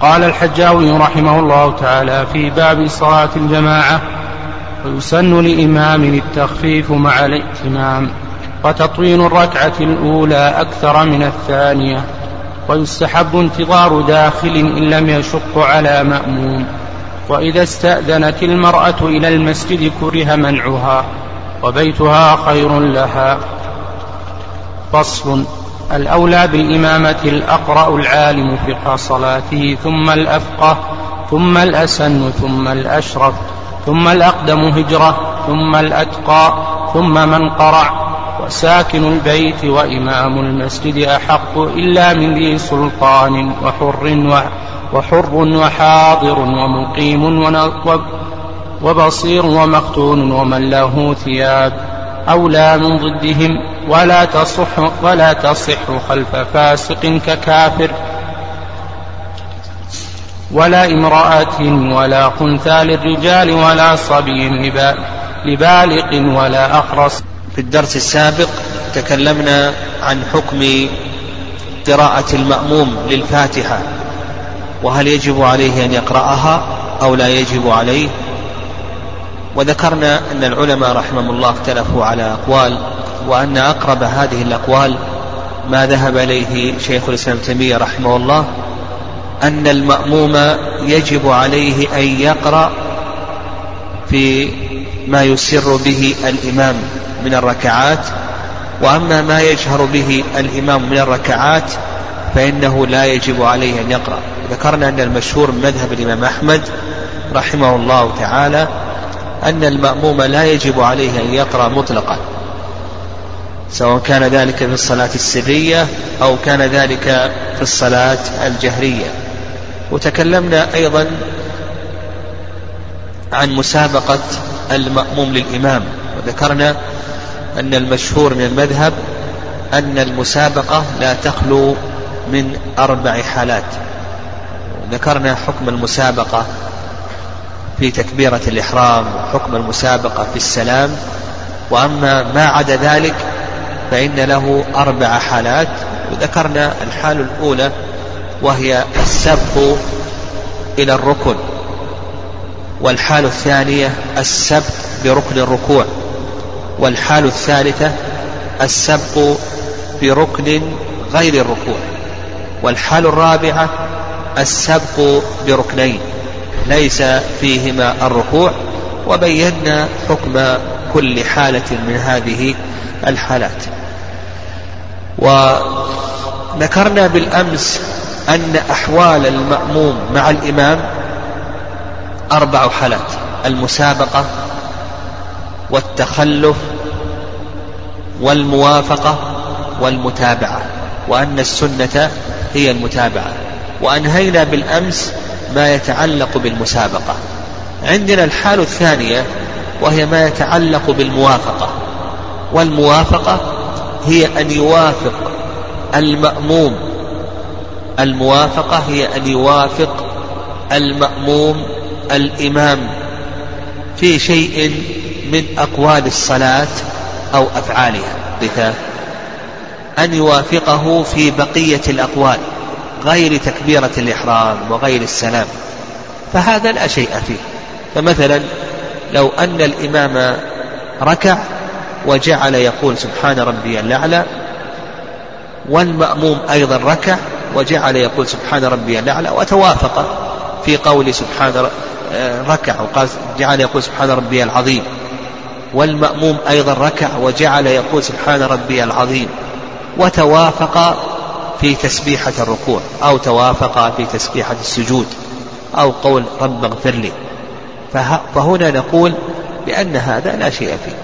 قال الحجاوي رحمه الله تعالى في باب صلاة الجماعة ويسن لإمام التخفيف مع الائتمام وتطويل الركعة الأولى أكثر من الثانية ويستحب انتظار داخل إن لم يشق على مأموم وإذا استأذنت المرأة إلى المسجد كره منعها وبيتها خير لها. فصل. الأولى بالإمامة الأقرأ العالم فقه صلاته ثم الأفقه ثم الأسن ثم الأشرف ثم الأقدم هجرة ثم الأتقى ثم من قرع وساكن البيت وإمام المسجد أحق إلا من ذي سلطان وحر وحر وحاضر ومقيم وبصير ومقتول ومن له ثياب. أولى من ضدهم ولا تصح ولا تصح خلف فاسق ككافر. ولا امرأة ولا خنثى للرجال ولا صبي لبالغ ولا أخرس. في الدرس السابق تكلمنا عن حكم قراءة المأموم للفاتحة. وهل يجب عليه أن يقرأها أو لا يجب عليه؟ وذكرنا أن العلماء رحمهم الله اختلفوا على أقوال وأن أقرب هذه الأقوال ما ذهب إليه شيخ الإسلام تيمية رحمه الله أن المأموم يجب عليه أن يقرأ في ما يسر به الإمام من الركعات وأما ما يجهر به الإمام من الركعات فإنه لا يجب عليه أن يقرأ. ذكرنا أن المشهور من مذهب الإمام أحمد رحمه الله تعالى أن المأموم لا يجب عليه أن يقرأ مطلقا سواء كان ذلك في الصلاة السرية أو كان ذلك في الصلاة الجهرية. وتكلمنا أيضا عن مسابقة المأموم للإمام. وذكرنا أن المشهور من المذهب أن المسابقة لا تخلو من أربع حالات. ذكرنا حكم المسابقة في تكبيرة الإحرام وحكم المسابقة في السلام. وأما ما عدا ذلك فإن له أربع حالات. وذكرنا الحال الأولى وهي السبق إلى الركن. والحال الثانية السبق بركن الركوع. والحال الثالثة السبق بركن غير الركوع. والحال الرابعة السبق بركنين. ليس فيهما الركوع وبينا حكم كل حالة من هذه الحالات. وذكرنا بالأمس أن أحوال المأموم مع الإمام أربع حالات المسابقة والتخلف والموافقة والمتابعة وأن السنة هي المتابعة. وأنهينا بالأمس ما يتعلق بالمسابقة. عندنا الحال الثانية وهي ما يتعلق بالموافقة. والموافقة هي أن يوافق المأموم. الموافقة هي أن يوافق المأموم الإمام في شيء من أقوال الصلاة أو أفعالها مثال أن يوافقه في بقية الأقوال. غير تكبيرة الإحرام وغير السلام فهذا لا شيء فيه. فمثلا لو أن الإمام ركع وجعل يقول سبحان ربي الأعلى والمأموم أيضا ركع وجعل يقول سبحان ربي الأعلى وتوافق في قول سبحان ركع وقال جعل يقول سبحان ربي العظيم. والمأموم أيضا ركع وجعل يقول سبحان ربي العظيم وتوافق في تسبيحة الركوع أو توافق في تسبيحة السجود أو قول رب اغفر لي. فهنا نقول بأن هذا لا شيء فيه.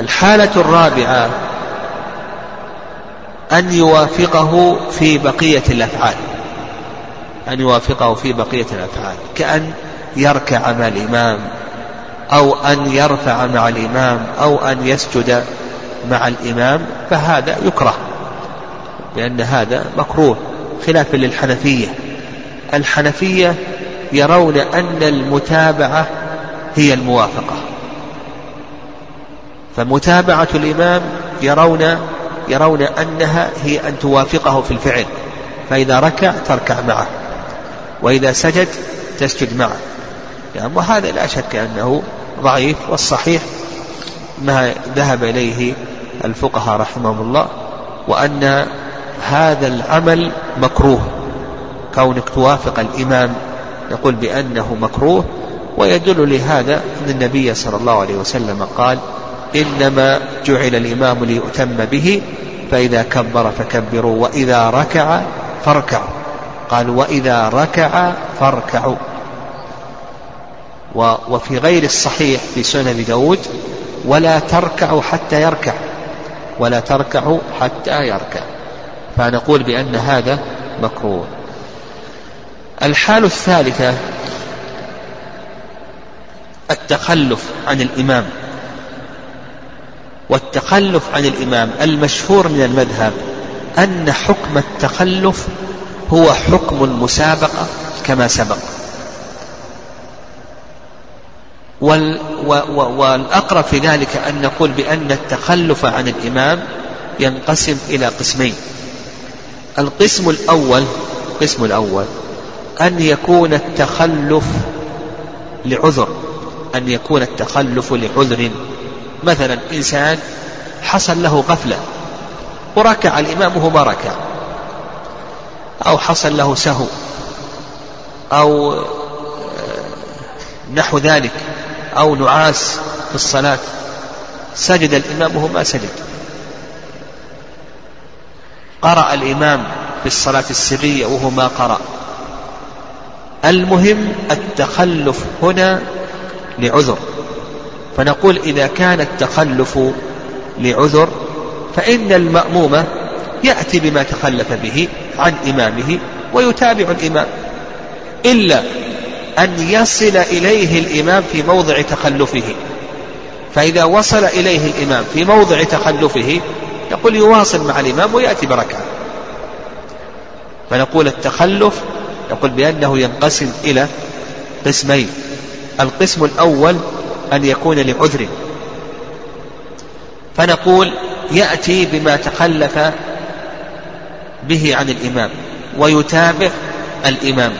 الحالة الرابعة أن يوافقه في بقية الأفعال. أن يوافقه في بقية الأفعال. كأن يركع مع الإمام أو أن يرفع مع الإمام أو أن يسجد مع الإمام فهذا يكره لأن هذا مكروه خلافا للحنفية. الحنفية يرون أن المتابعة هي الموافقة. فمتابعة الإمام يرون يرون أنها هي أن توافقه في الفعل فإذا ركع تركع معه وإذا سجد تسجد معه. يعني وهذا لا شك أنه ضعيف والصحيح ما ذهب إليه الفقهاء رحمهم الله وأن هذا العمل مكروه كونك توافق الإمام نقول بأنه مكروه ويدل لهذا أن النبي صلى الله عليه وسلم قال إنما جعل الإمام ليؤتم به فإذا كبر فكبروا وإذا ركع فاركعوا. قال وإذا ركع فاركعوا. وفي غير الصحيح في سنن داود ولا تركعوا حتى يركع. ولا تركعوا حتى يركع. فنقول بأن هذا مكروه. الحال الثالثة التخلف عن الإمام. والتخلف عن الإمام المشهور من المذهب أن حكم التخلف هو حكم المسابقة كما سبق. والأقرب في ذلك أن نقول بأن التخلف عن الإمام ينقسم إلى قسمين. القسم الأول القسم الأول أن يكون التخلف لعذر أن يكون التخلف لعذر. مثلا إنسان حصل له غفلة وركع الإمام وهو ما ركع أو حصل له سهو أو آه، نحو ذلك. أو نعاس في الصلاة. سجد الإمام وهو ما سجد. قرأ الإمام في الصلاة السرية وهو ما قرأ. المهم التخلف هنا لعذر. فنقول إذا كان التخلف لعذر فإن المأموم يأتي بما تخلف به عن إمامه ويتابع الإمام. إلا أن يصل إليه الإمام في موضع تخلفه. فإذا وصل إليه الإمام في موضع تخلفه يقول يواصل مع الإمام ويأتي بركعة. فنقول التخلف يقول بأنه ينقسم إلى قسمين. القسم الأول أن يكون لعذر. فنقول يأتي بما تخلف به عن الإمام ويتابع الإمام.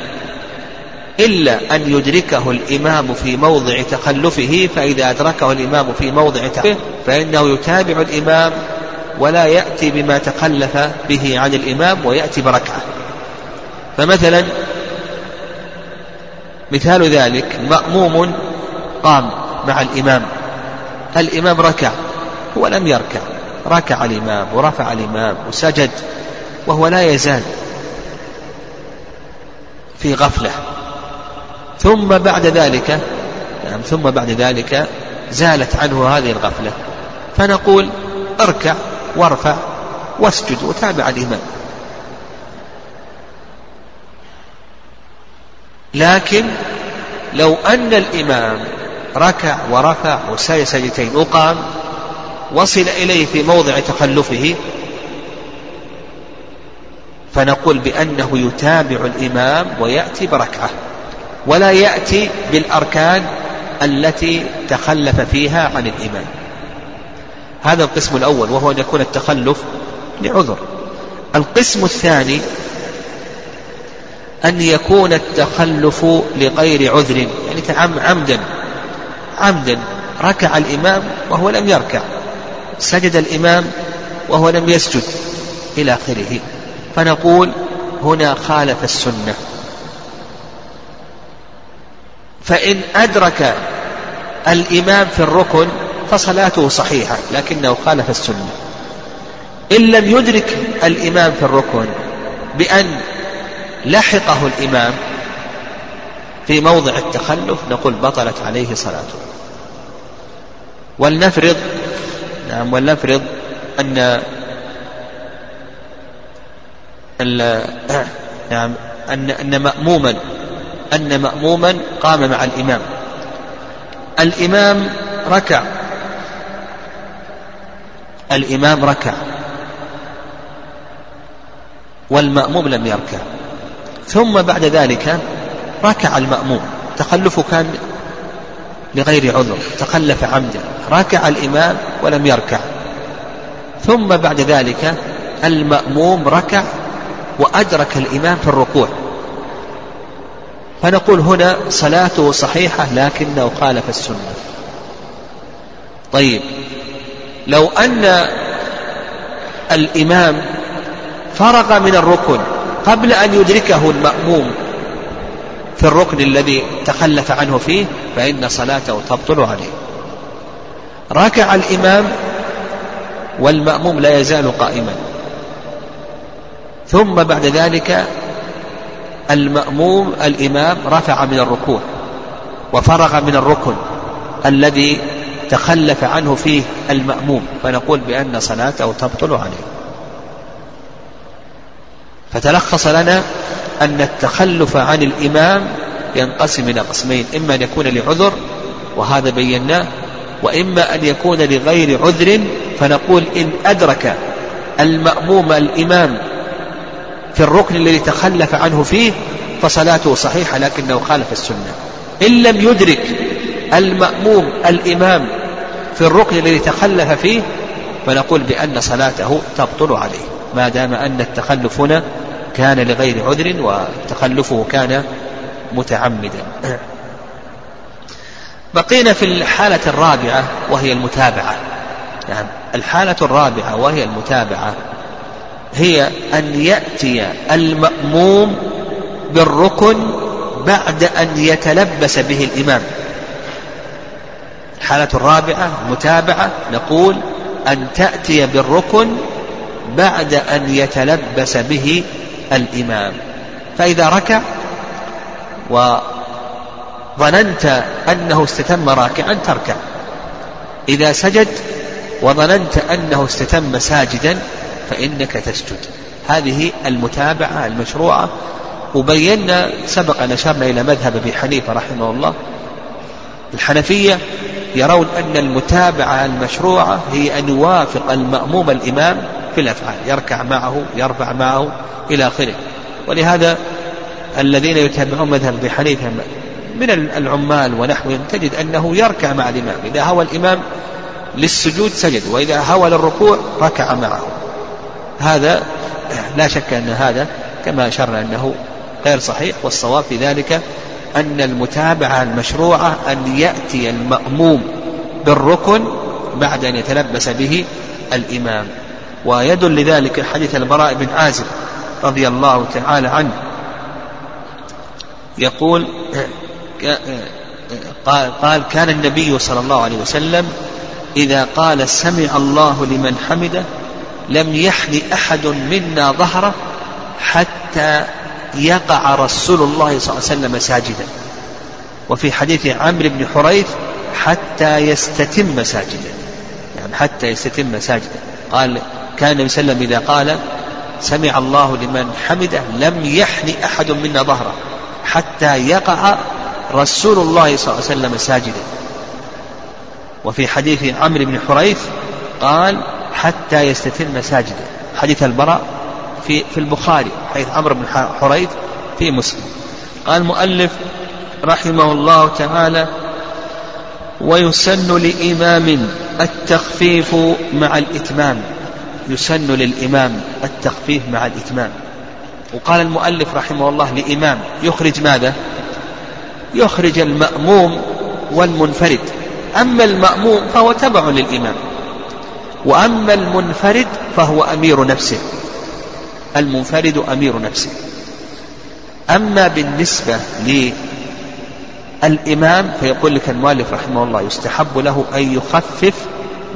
إلا أن يدركه الإمام في موضع تخلفه فإذا أدركه الإمام في موضع تخلفه فإنه يتابع الإمام ولا يأتي بما تخلف به عن الإمام ويأتي بركعة. فمثلا مثال ذلك مأموم قام مع الإمام الإمام ركع هو لم يركع ركع الإمام ورفع الإمام وسجد وهو لا يزال في غفلة. ثم بعد ذلك نعم ثم بعد ذلك زالت عنه هذه الغفلة. فنقول اركع وارفع واسجد وتابع الإمام لكن لو أن الإمام ركع ورفع وسجد سجدتين وقام وصل إليه في موضع تخلفه فنقول بأنه يتابع الإمام ويأتي بركعة. ولا يأتي بالأركان التي تخلف فيها عن الإمام هذا القسم الأول وهو أن يكون التخلف لعذر. القسم الثاني أن يكون التخلف لغير عذر يعني عمدا عمدا. ركع الإمام وهو لم يركع. سجد الإمام وهو لم يسجد إلى آخره. فنقول هنا خالف السنة. فإن أدرك الإمام في الركن فصلاته صحيحة لكنه خالف السنة. إن لم يدرك الإمام في الركن بأن لحقه الإمام في موضع التخلف نقول بطلت عليه صلاته. ولنفرض نعم ولنفرض أن نعم أن أن مأموما أن مأموما قام مع الإمام. الإمام ركع. الإمام ركع. والمأموم لم يركع. ثم بعد ذلك ركع المأموم. تخلفه كان لغير عذر. تخلف عمدا. ركع الإمام ولم يركع. ثم بعد ذلك المأموم ركع وأدرك الإمام في الركوع. فنقول هنا صلاته صحيحة لكنه خالف السنة. طيب لو أن الإمام فرغ من الركن قبل أن يدركه المأموم في الركن الذي تخلف عنه فيه فإن صلاته تبطل عليه. ركع الإمام والمأموم لا يزال قائما. ثم بعد ذلك المأموم الإمام رفع من الركوع وفرغ من الركن الذي تخلف عنه فيه المأموم فنقول بأن صلاته تبطل عليه. فتلخص لنا أن التخلف عن الإمام ينقسم إلى قسمين إما أن يكون لعذر وهذا بيناه وإما أن يكون لغير عذر فنقول إن أدرك المأموم الإمام في الركن الذي تخلف عنه فيه فصلاته صحيحة لكنه خالف السنة. إن لم يدرك المأموم الإمام في الركن الذي تخلف فيه فنقول بأن صلاته تبطل عليه. ما دام أن التخلف هنا كان لغير عذر وتخلفه كان متعمدا. بقينا في الحالة الرابعة وهي المتابعة. يعني الحالة الرابعة وهي المتابعة. هي أن يأتي المأموم بالركن بعد أن يتلبس به الإمام. الحالة الرابعة متابعة نقول أن تأتي بالركن بعد أن يتلبس به الإمام. فإذا ركع وظننت أنه استتم راكعا تركع. إذا سجد وظننت أنه استتم ساجدا فإنك تسجد. هذه المتابعة المشروعة. وبينا سبق أن أشرنا إلى مذهب أبي حنيفة رحمه الله. الحنفية يرون أن المتابعة المشروعة هي أن يوافق المأموم الإمام في الأفعال. يركع معه يرفع معه إلى آخره. ولهذا الذين يتبعون مذهب أبي حنيفة من العمال ونحوهم تجد أنه يركع مع الإمام. إذا هوى الإمام للسجود سجد وإذا هوى للركوع ركع معه. هذا لا شك أن هذا كما أشرنا أنه غير صحيح والصواب في ذلك أن المتابعة المشروعة أن يأتي المأموم بالركن بعد أن يتلبس به الإمام. ويدل لذلك حديث البراء بن عازب رضي الله تعالى عنه. يقول قال كان النبي صلى الله عليه وسلم إذا قال سمع الله لمن حمده لم يحن أحد منا ظهره حتى يقع رسول الله صلى الله عليه وسلم ساجدا وفي حديث عمرو بن حريث حتى يستتم ساجدا يعني حتى يستتم ساجدا قال كان النبي صلى الله عليه وسلم إذا قال سمع الله لمن حمده لم يحن أحد منا ظهره حتى يقع رسول الله صلى الله عليه وسلم ساجدا وفي حديث عمرو بن حريث قال حتى يستتم ساجدا حديث البراء في في البخاري حيث عمرو بن حريث في مسلم. قال المؤلف رحمه الله تعالى ويسن لإمام التخفيف مع الإتمام. يسن للإمام التخفيف مع الإتمام. وقال المؤلف رحمه الله لإمام يخرج ماذا؟ يخرج المأموم والمنفرد. أما المأموم فهو تبع للإمام. وأما المنفرد فهو أمير نفسه. المنفرد أمير نفسه. أما بالنسبة للإمام فيقول لك المؤلف رحمه الله يستحب له أن يخفف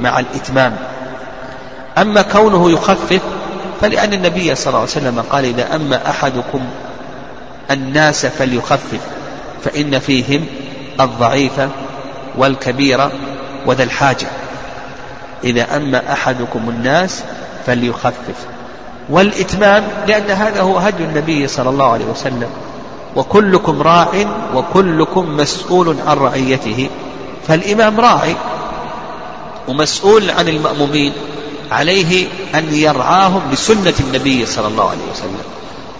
مع الإتمام. أما كونه يخفف فلأن النبي صلى الله عليه وسلم قال إذا أما أحدكم الناس فليخفف فإن فيهم الضعيف والكبير وذا الحاجة. إذا أما أحدكم الناس فليخفف. والإتمام لأن هذا هو هدي النبي صلى الله عليه وسلم. وكلكم راع وكلكم مسؤول عن رعيته. فالإمام راعي ومسؤول عن المأمومين عليه أن يرعاهم بسنة النبي صلى الله عليه وسلم.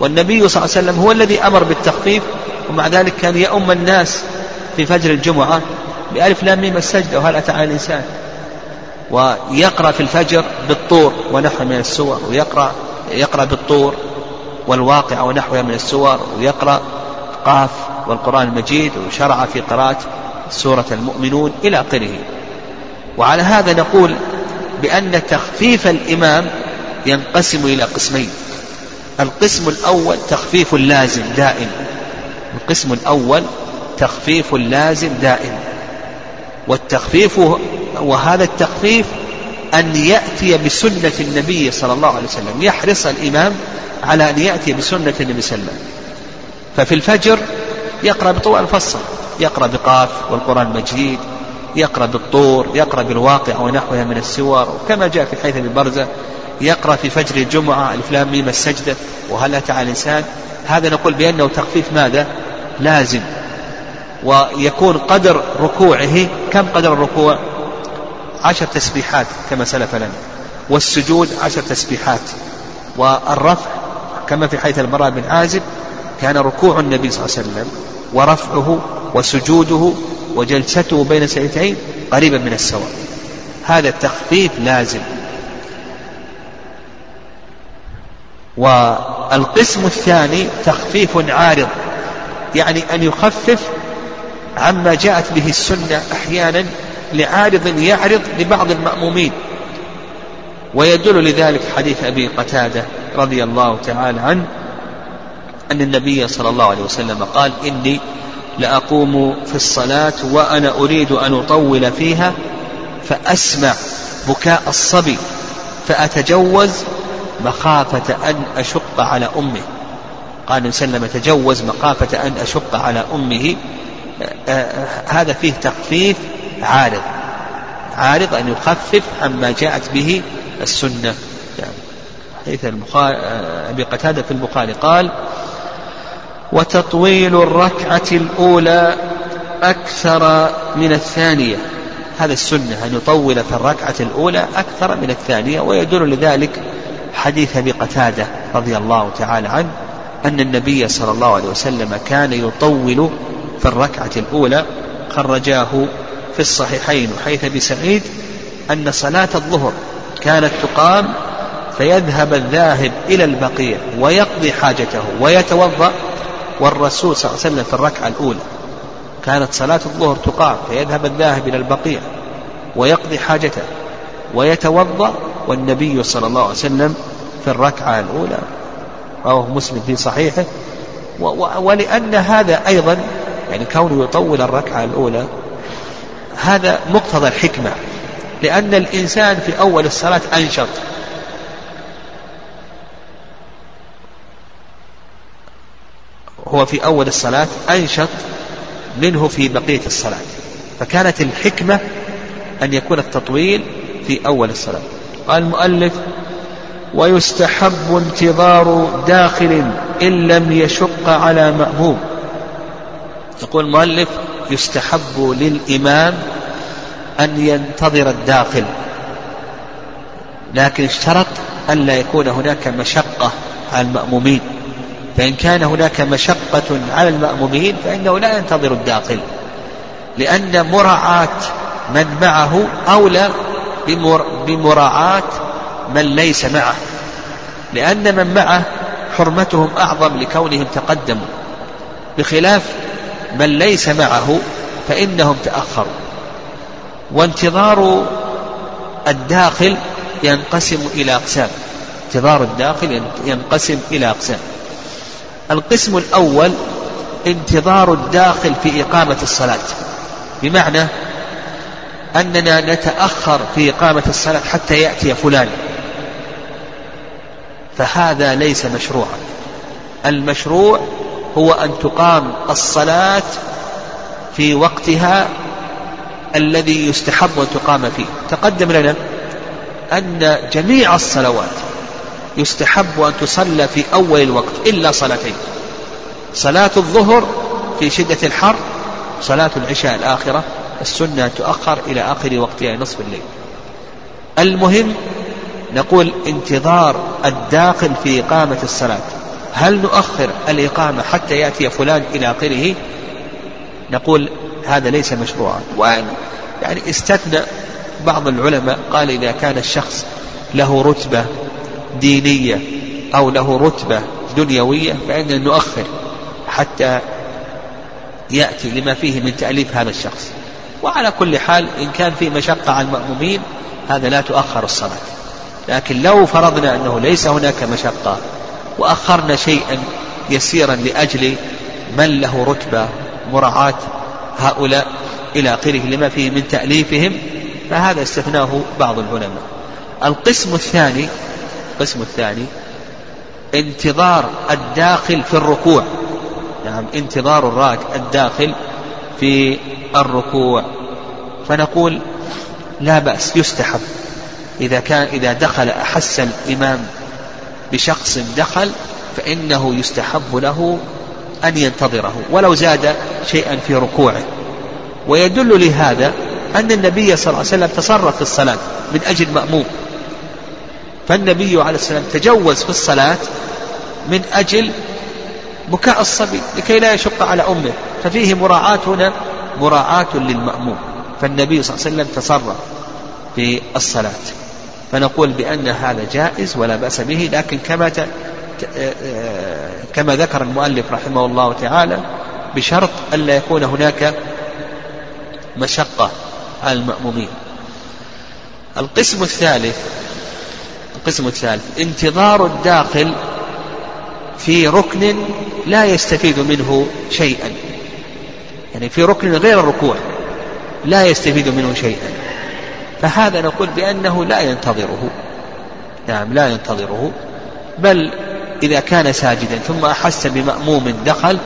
والنبي صلى الله عليه وسلم هو الذي أمر بالتخفيف ومع ذلك كان يؤم الناس في فجر الجمعة بألف لام ميم السجدة. وهل أتى على الإنسان؟ ويقرأ في الفجر بالطور ونحو من السور ويقرأ يقرأ بالطور والواقع ونحوها من السور ويقرأ قاف والقرآن المجيد وشرع في قراءة سورة المؤمنون إلى آخره. وعلى هذا نقول بأن تخفيف الإمام ينقسم إلى قسمين. القسم الأول تخفيف لازم دائم. القسم الأول تخفيف لازم دائم. والتخفيف وهذا التخفيف أن يأتي بسنة النبي صلى الله عليه وسلم. يحرص الإمام على أن يأتي بسنة النبي صلى الله عليه وسلم. ففي الفجر يقرأ بطوال الفصل. يقرأ بقاف والقرآن المجيد. يقرأ بالطور. يقرأ بالواقع ونحوها من السور. كما جاء في حيث البرزة يقرأ في فجر الجمعة. الإفلام ميم السجدة. وهل أتى على الإنسان؟ هذا نقول بأنه تخفيف ماذا؟ لازم. ويكون قدر ركوعه. كم قدر الركوع؟ عشر تسبيحات كما سلف لنا. والسجود عشر تسبيحات. والرفع كما في حيث البراء بن عازب كان ركوع النبي صلى الله عليه وسلم ورفعه وسجوده وجلسته بين سيدتين قريبا من السواء. هذا التخفيف لازم. والقسم الثاني تخفيف عارض يعني أن يخفف عما جاءت به السنة أحيانا لعارض يعرض لبعض المأمومين. ويدل لذلك حديث أبي قتادة رضي الله تعالى عنه أن النبي صلى الله عليه وسلم قال إني لأقوم في الصلاة وأنا أريد أن أطول فيها فأسمع بكاء الصبي فأتجوز مخافة أن أشق على أمه قال النبي صلى الله عليه وسلم تجوز مخافة أن أشق على أمه. آه، آه، هذا فيه تخفيف عارض. عارض أن يخفف عما جاءت به السنة. يعني حيث أبي قتادة في البخاري قال وتطويل الركعة الأولى أكثر من الثانية. هذا السنة أن يطول في الركعة الأولى أكثر من الثانية. ويدل لذلك حديث أبي قتادة رضي الله تعالى عنه أن النبي صلى الله عليه وسلم كان يطول في الركعة الأولى خرجاه في الصحيحين وحيث أبي سعيد أن صلاة الظهر كانت تقام فيذهب الذاهب إلى البقيع ويقضي حاجته ويتوضأ والرسول صلى الله عليه وسلم في الركعة الأولى. كانت صلاة الظهر تقام فيذهب الذاهب إلى البقيع ويقضي حاجته ويتوضأ والنبي صلى الله عليه وسلم في الركعة الأولى. رواه مسلم في صحيحه. ولأن هذا أيضا يعني كونه يطول الركعة الأولى هذا مقتضى الحكمة لأن الإنسان في أول الصلاة أنشط. هو في أول الصلاة أنشط منه في بقية الصلاة. فكانت الحكمة أن يكون التطويل في أول الصلاة. قال المؤلف ويستحب انتظار داخل إن لم يشق على مأموم. يقول المؤلف يستحب للإمام أن ينتظر الداخل لكن اشترط ألا يكون هناك مشقة على المأمومين. فإن كان هناك مشقة على المأمومين فإنه لا ينتظر الداخل لأن مراعاة من معه أولى بمراعاة من ليس معه لأن من معه حرمتهم أعظم لكونهم تقدموا. بخلاف من ليس معه فإنهم تأخروا. وانتظار الداخل ينقسم إلى أقسام. انتظار الداخل ينقسم إلى أقسام. القسم الأول انتظار الداخل في إقامة الصلاة. بمعنى أننا نتأخر في إقامة الصلاة حتى يأتي فلان. فهذا ليس مشروعا. المشروع هو أن تقام الصلاة في وقتها الذي يستحب أن تقام فيه. تقدم لنا أن جميع الصلوات يستحب أن تصلى في أول الوقت إلا صلاتين. صلاة الظهر في شدة الحر صلاة العشاء الآخرة السنة تؤخر إلى آخر وقتها نصف الليل. المهم نقول انتظار الداخل في إقامة الصلاة. هل نؤخر الإقامة حتى يأتي فلان إلى آخره؟ نقول هذا ليس مشروعا. وأن يعني استثنى بعض العلماء قال إذا كان الشخص له رتبة دينية أو له رتبة دنيوية فإننا نؤخر حتى يأتي لما فيه من تأليف هذا الشخص. وعلى كل حال إن كان في مشقة على المأمومين هذا لا تؤخر الصلاة. لكن لو فرضنا أنه ليس هناك مشقة وأخرنا شيئا يسيرا لأجل من له رتبة مراعاة هؤلاء إلى آخره لما فيه من تأليفهم فهذا استثناه بعض العلماء. القسم الثاني القسم الثاني انتظار الداخل في الركوع. نعم انتظار الراك الداخل في الركوع. فنقول لا بأس يستحب. إذا كان إذا دخل أحس الإمام بشخص دخل فإنه يستحب له أن ينتظره ولو زاد شيئا في ركوعه. ويدل لهذا أن النبي صلى الله عليه وسلم تصرف في الصلاة من أجل مأموم. فالنبي عليه السلام تجوز في الصلاة من أجل بكاء الصبي لكي لا يشق على أمه. ففيه مراعاة هنا مراعاة للمأموم. فالنبي صلى الله عليه وسلم تصرف في الصلاة. فنقول بأن هذا جائز ولا بأس به لكن كما كما ذكر المؤلف رحمه الله تعالى بشرط ألا يكون هناك مشقة على المأمومين. القسم الثالث القسم الثالث انتظار الداخل في ركن لا يستفيد منه شيئا. يعني في ركن غير الركوع لا يستفيد منه شيئا. فهذا نقول بأنه لا ينتظره. نعم لا ينتظره. بل إذا كان ساجدا ثم أحس بمأموم دخل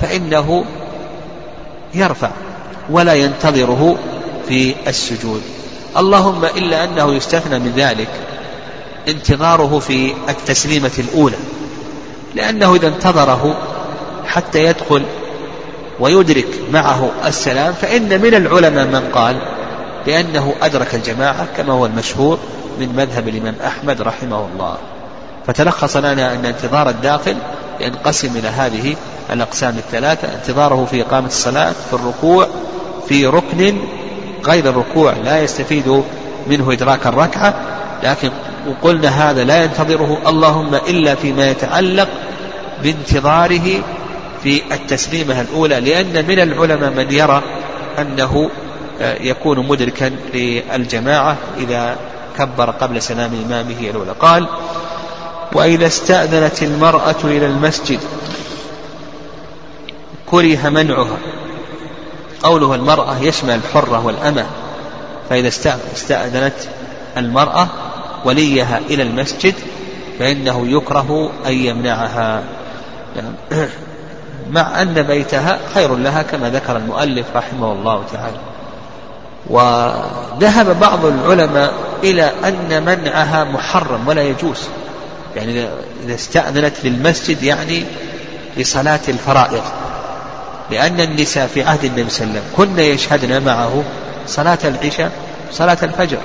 فإنه يرفع ولا ينتظره في السجود. اللهم إلا أنه يستثنى من ذلك انتظاره في التسليمة الأولى. لأنه إذا انتظره حتى يدخل ويدرك معه السلام فإن من العلماء من قال بأنه أدرك الجماعة كما هو المشهور من مذهب الإمام أحمد رحمه الله. فتلخص لنا أن انتظار الداخل ينقسم إلى هذه الأقسام الثلاثة. انتظاره في إقامة الصلاة في الركوع في ركن غير الركوع لا يستفيد منه إدراك الركعة. لكن وقلنا هذا لا ينتظره اللهم إلا فيما يتعلق بانتظاره في التسليمة الأولى لأن من العلماء من يرى أنه يكون مدركا للجماعة إذا كبر قبل سلام إمامه الأولى. قال وإذا استأذنت المرأة إلى المسجد كره منعها. قوله المرأة يشمل الحرة والأمة. فإذا استأذنت المرأة وليها إلى المسجد فإنه يكره أن يمنعها. يعني مع أن بيتها خير لها كما ذكر المؤلف رحمه الله تعالى. وذهب بعض العلماء إلى أن منعها محرم ولا يجوز. يعني إذا استأذنت للمسجد يعني لصلاة الفرائض. لأن النساء في عهد النبي صلى الله عليه وسلم كن يشهدن معه صلاة العشاء صلاة الفجر.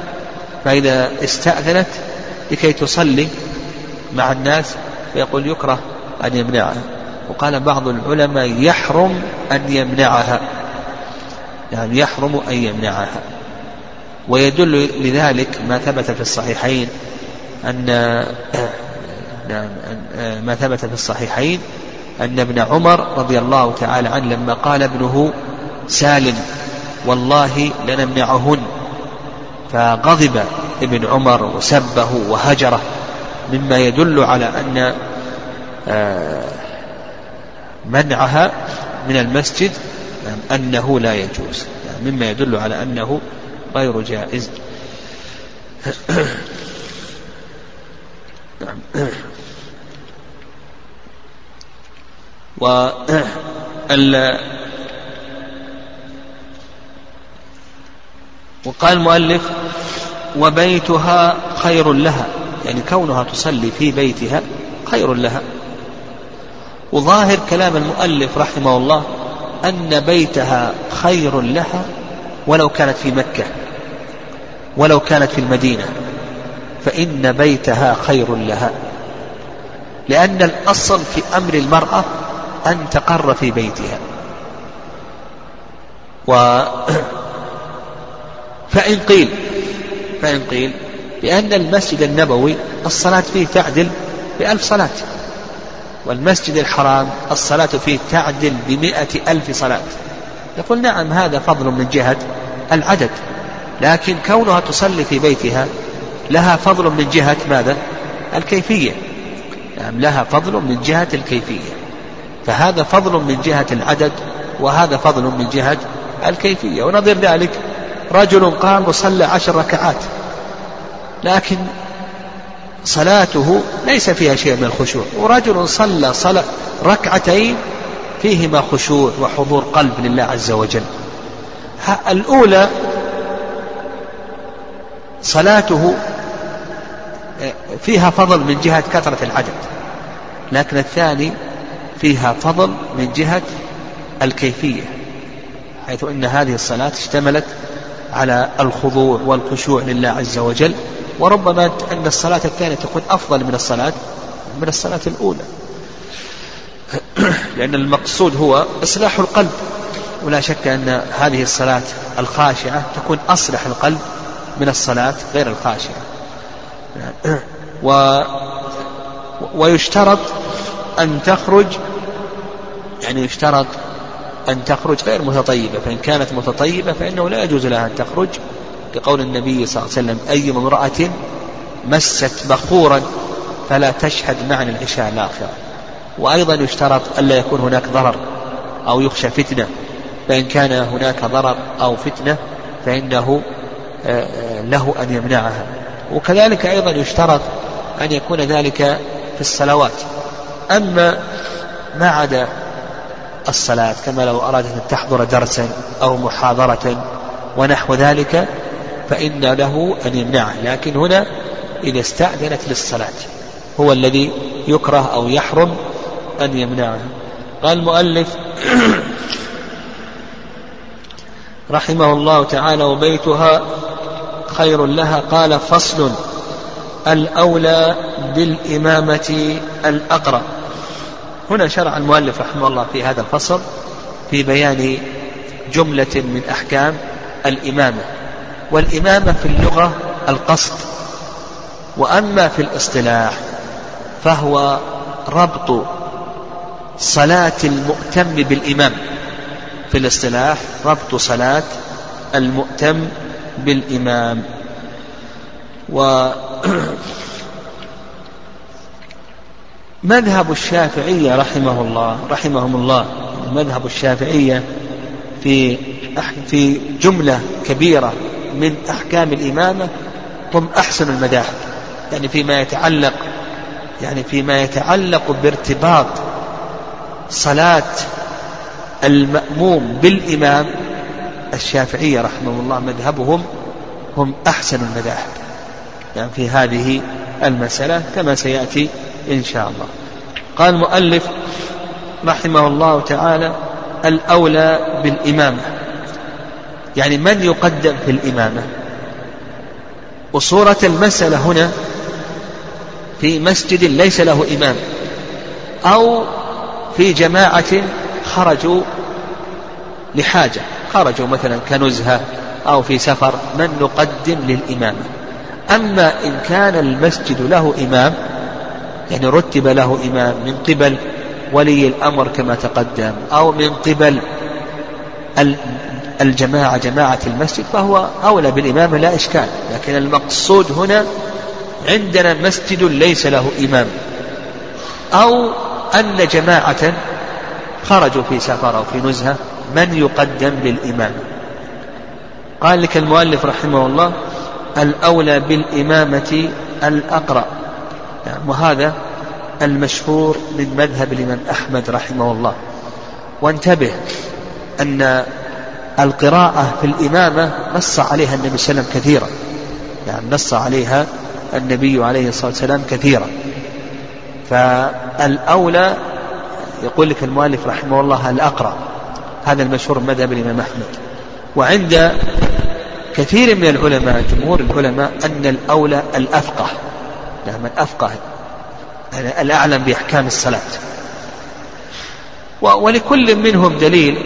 فإذا استأذنت لكي تصلي مع الناس فيقول يكره أن يمنعها. وقال بعض العلماء يحرم أن يمنعها. يعني يحرم أن يمنعها. ويدل لذلك ما ثبت في الصحيحين أن نعم ما ثبت في الصحيحين أن ابن عمر رضي الله تعالى عنه لما قال ابنه سالم والله لنمنعهن. فغضب ابن عمر وسبه وهجره مما يدل على أن آه، منعها من المسجد أنه لا يجوز. مما يدل على أنه غير جائز. نعم. و وقال المؤلف وبيتها خير لها. يعني كونها تصلي في بيتها خير لها. وظاهر كلام المؤلف رحمه الله أن بيتها خير لها ولو كانت في مكة ولو كانت في المدينة فإن بيتها خير لها لأن الأصل في أمر المرأة أن تقر في بيتها. و فإن قيل فإن قيل بأن المسجد النبوي الصلاة فيه تعدل بألف صلاة. والمسجد الحرام الصلاة فيه تعدل بمئة ألف صلاة. يقول نعم هذا فضل من جهة العدد لكن كونها تصلي في بيتها لها فضل من جهة ماذا؟ الكيفية. نعم لها فضل من جهة الكيفية. فهذا فضل من جهة العدد وهذا فضل من جهة الكيفية. ونظير ذلك رجل قام وصلى عشر ركعات لكن صلاته ليس فيها شيء من الخشوع. ورجل صلى صلاة ركعتين فيهما خشوع وحضور قلب لله عز وجل. الأولى صلاته فيها فضل من جهة كثرة العدد. لكن الثاني فيها فضل من جهة الكيفية حيث أن هذه الصلاة اشتملت على الخضوع والخشوع لله عز وجل. وربما أن الصلاة الثانية تكون أفضل من الصلاة من الصلاة الأولى. لأن المقصود هو إصلاح القلب. ولا شك أن هذه الصلاة الخاشعة تكون أصلح القلب من الصلاة غير الخاشعة. و ويشترط أن تخرج يعني يشترط أن تخرج غير متطيبة فإن كانت متطيبة فإنه لا يجوز لها أن تخرج. لقول النبي صلى الله عليه وسلم أي امرأة مست بخورا فلا تشهد معنا العشاء الآخرة. وأيضا يشترط ألا يكون هناك ضرر أو يخشى فتنة. فإن كان هناك ضرر أو فتنة فإنه آه، آه، له أن يمنعها. وكذلك أيضا يشترط أن يكون ذلك في الصلوات. أما ما عدا الصلاة كما لو أرادت أن تحضر درسا أو محاضرة ونحو ذلك فإن له أن يمنعه. لكن هنا إذا استأذنت للصلاة هو الذي يكره أو يحرم أن يمنعه. قال المؤلف رحمه الله تعالى وبيتها خير لها. قال فصل الأولى بالإمامة الأقرب. هنا شرع المؤلف رحمه الله في هذا الفصل في بيان جملة من أحكام الإمامة والإمامة في اللغة القصد وأما في الاصطلاح فهو ربط صلاة المؤتم بالإمام في الاصطلاح ربط صلاة المؤتم بالإمام و مذهب الشافعية رحمه الله رحمهم الله مذهب الشافعية في في جملة كبيرة من أحكام الإمامة هم أحسن المذاهب. يعني فيما يتعلق يعني فيما يتعلق بارتباط صلاة المأموم بالإمام الشافعية رحمه الله مذهبهم هم أحسن المذاهب. يعني في هذه المسألة كما سيأتي إن شاء الله. قال المؤلف رحمه الله تعالى الأولى بالإمامة. يعني من يقدم في الإمامة؟ وصورة المسألة هنا في مسجد ليس له إمام أو في جماعة خرجوا لحاجة خرجوا مثلا كنزهة أو في سفر من نقدم للإمامة. أما إن كان المسجد له إمام يعني رتب له إمام من قبل ولي الأمر كما تقدم أو من قبل الجماعة جماعة المسجد فهو أولى بالإمامة لا إشكال. لكن المقصود هنا عندنا مسجد ليس له إمام. أو أن جماعة خرجوا في سفر أو في نزهة من يقدم للإمام؟ قال لك المؤلف رحمه الله الأولى بالإمامة الأقرأ. نعم وهذا المشهور من مذهب الإمام أحمد رحمه الله. وانتبه أن القراءة في الإمامة نص عليها النبي صلى الله عليه وسلم كثيرا. يعني نص عليها النبي عليه الصلاة والسلام كثيرا. فالأولى يقول لك المؤلف رحمه الله الأقرأ. هذا المشهور مذهب الإمام أحمد. وعند كثير من العلماء جمهور العلماء أن الأولى الأفقه. نعم الأفقه يعني الأعلم بأحكام الصلاة. ولكل منهم دليل.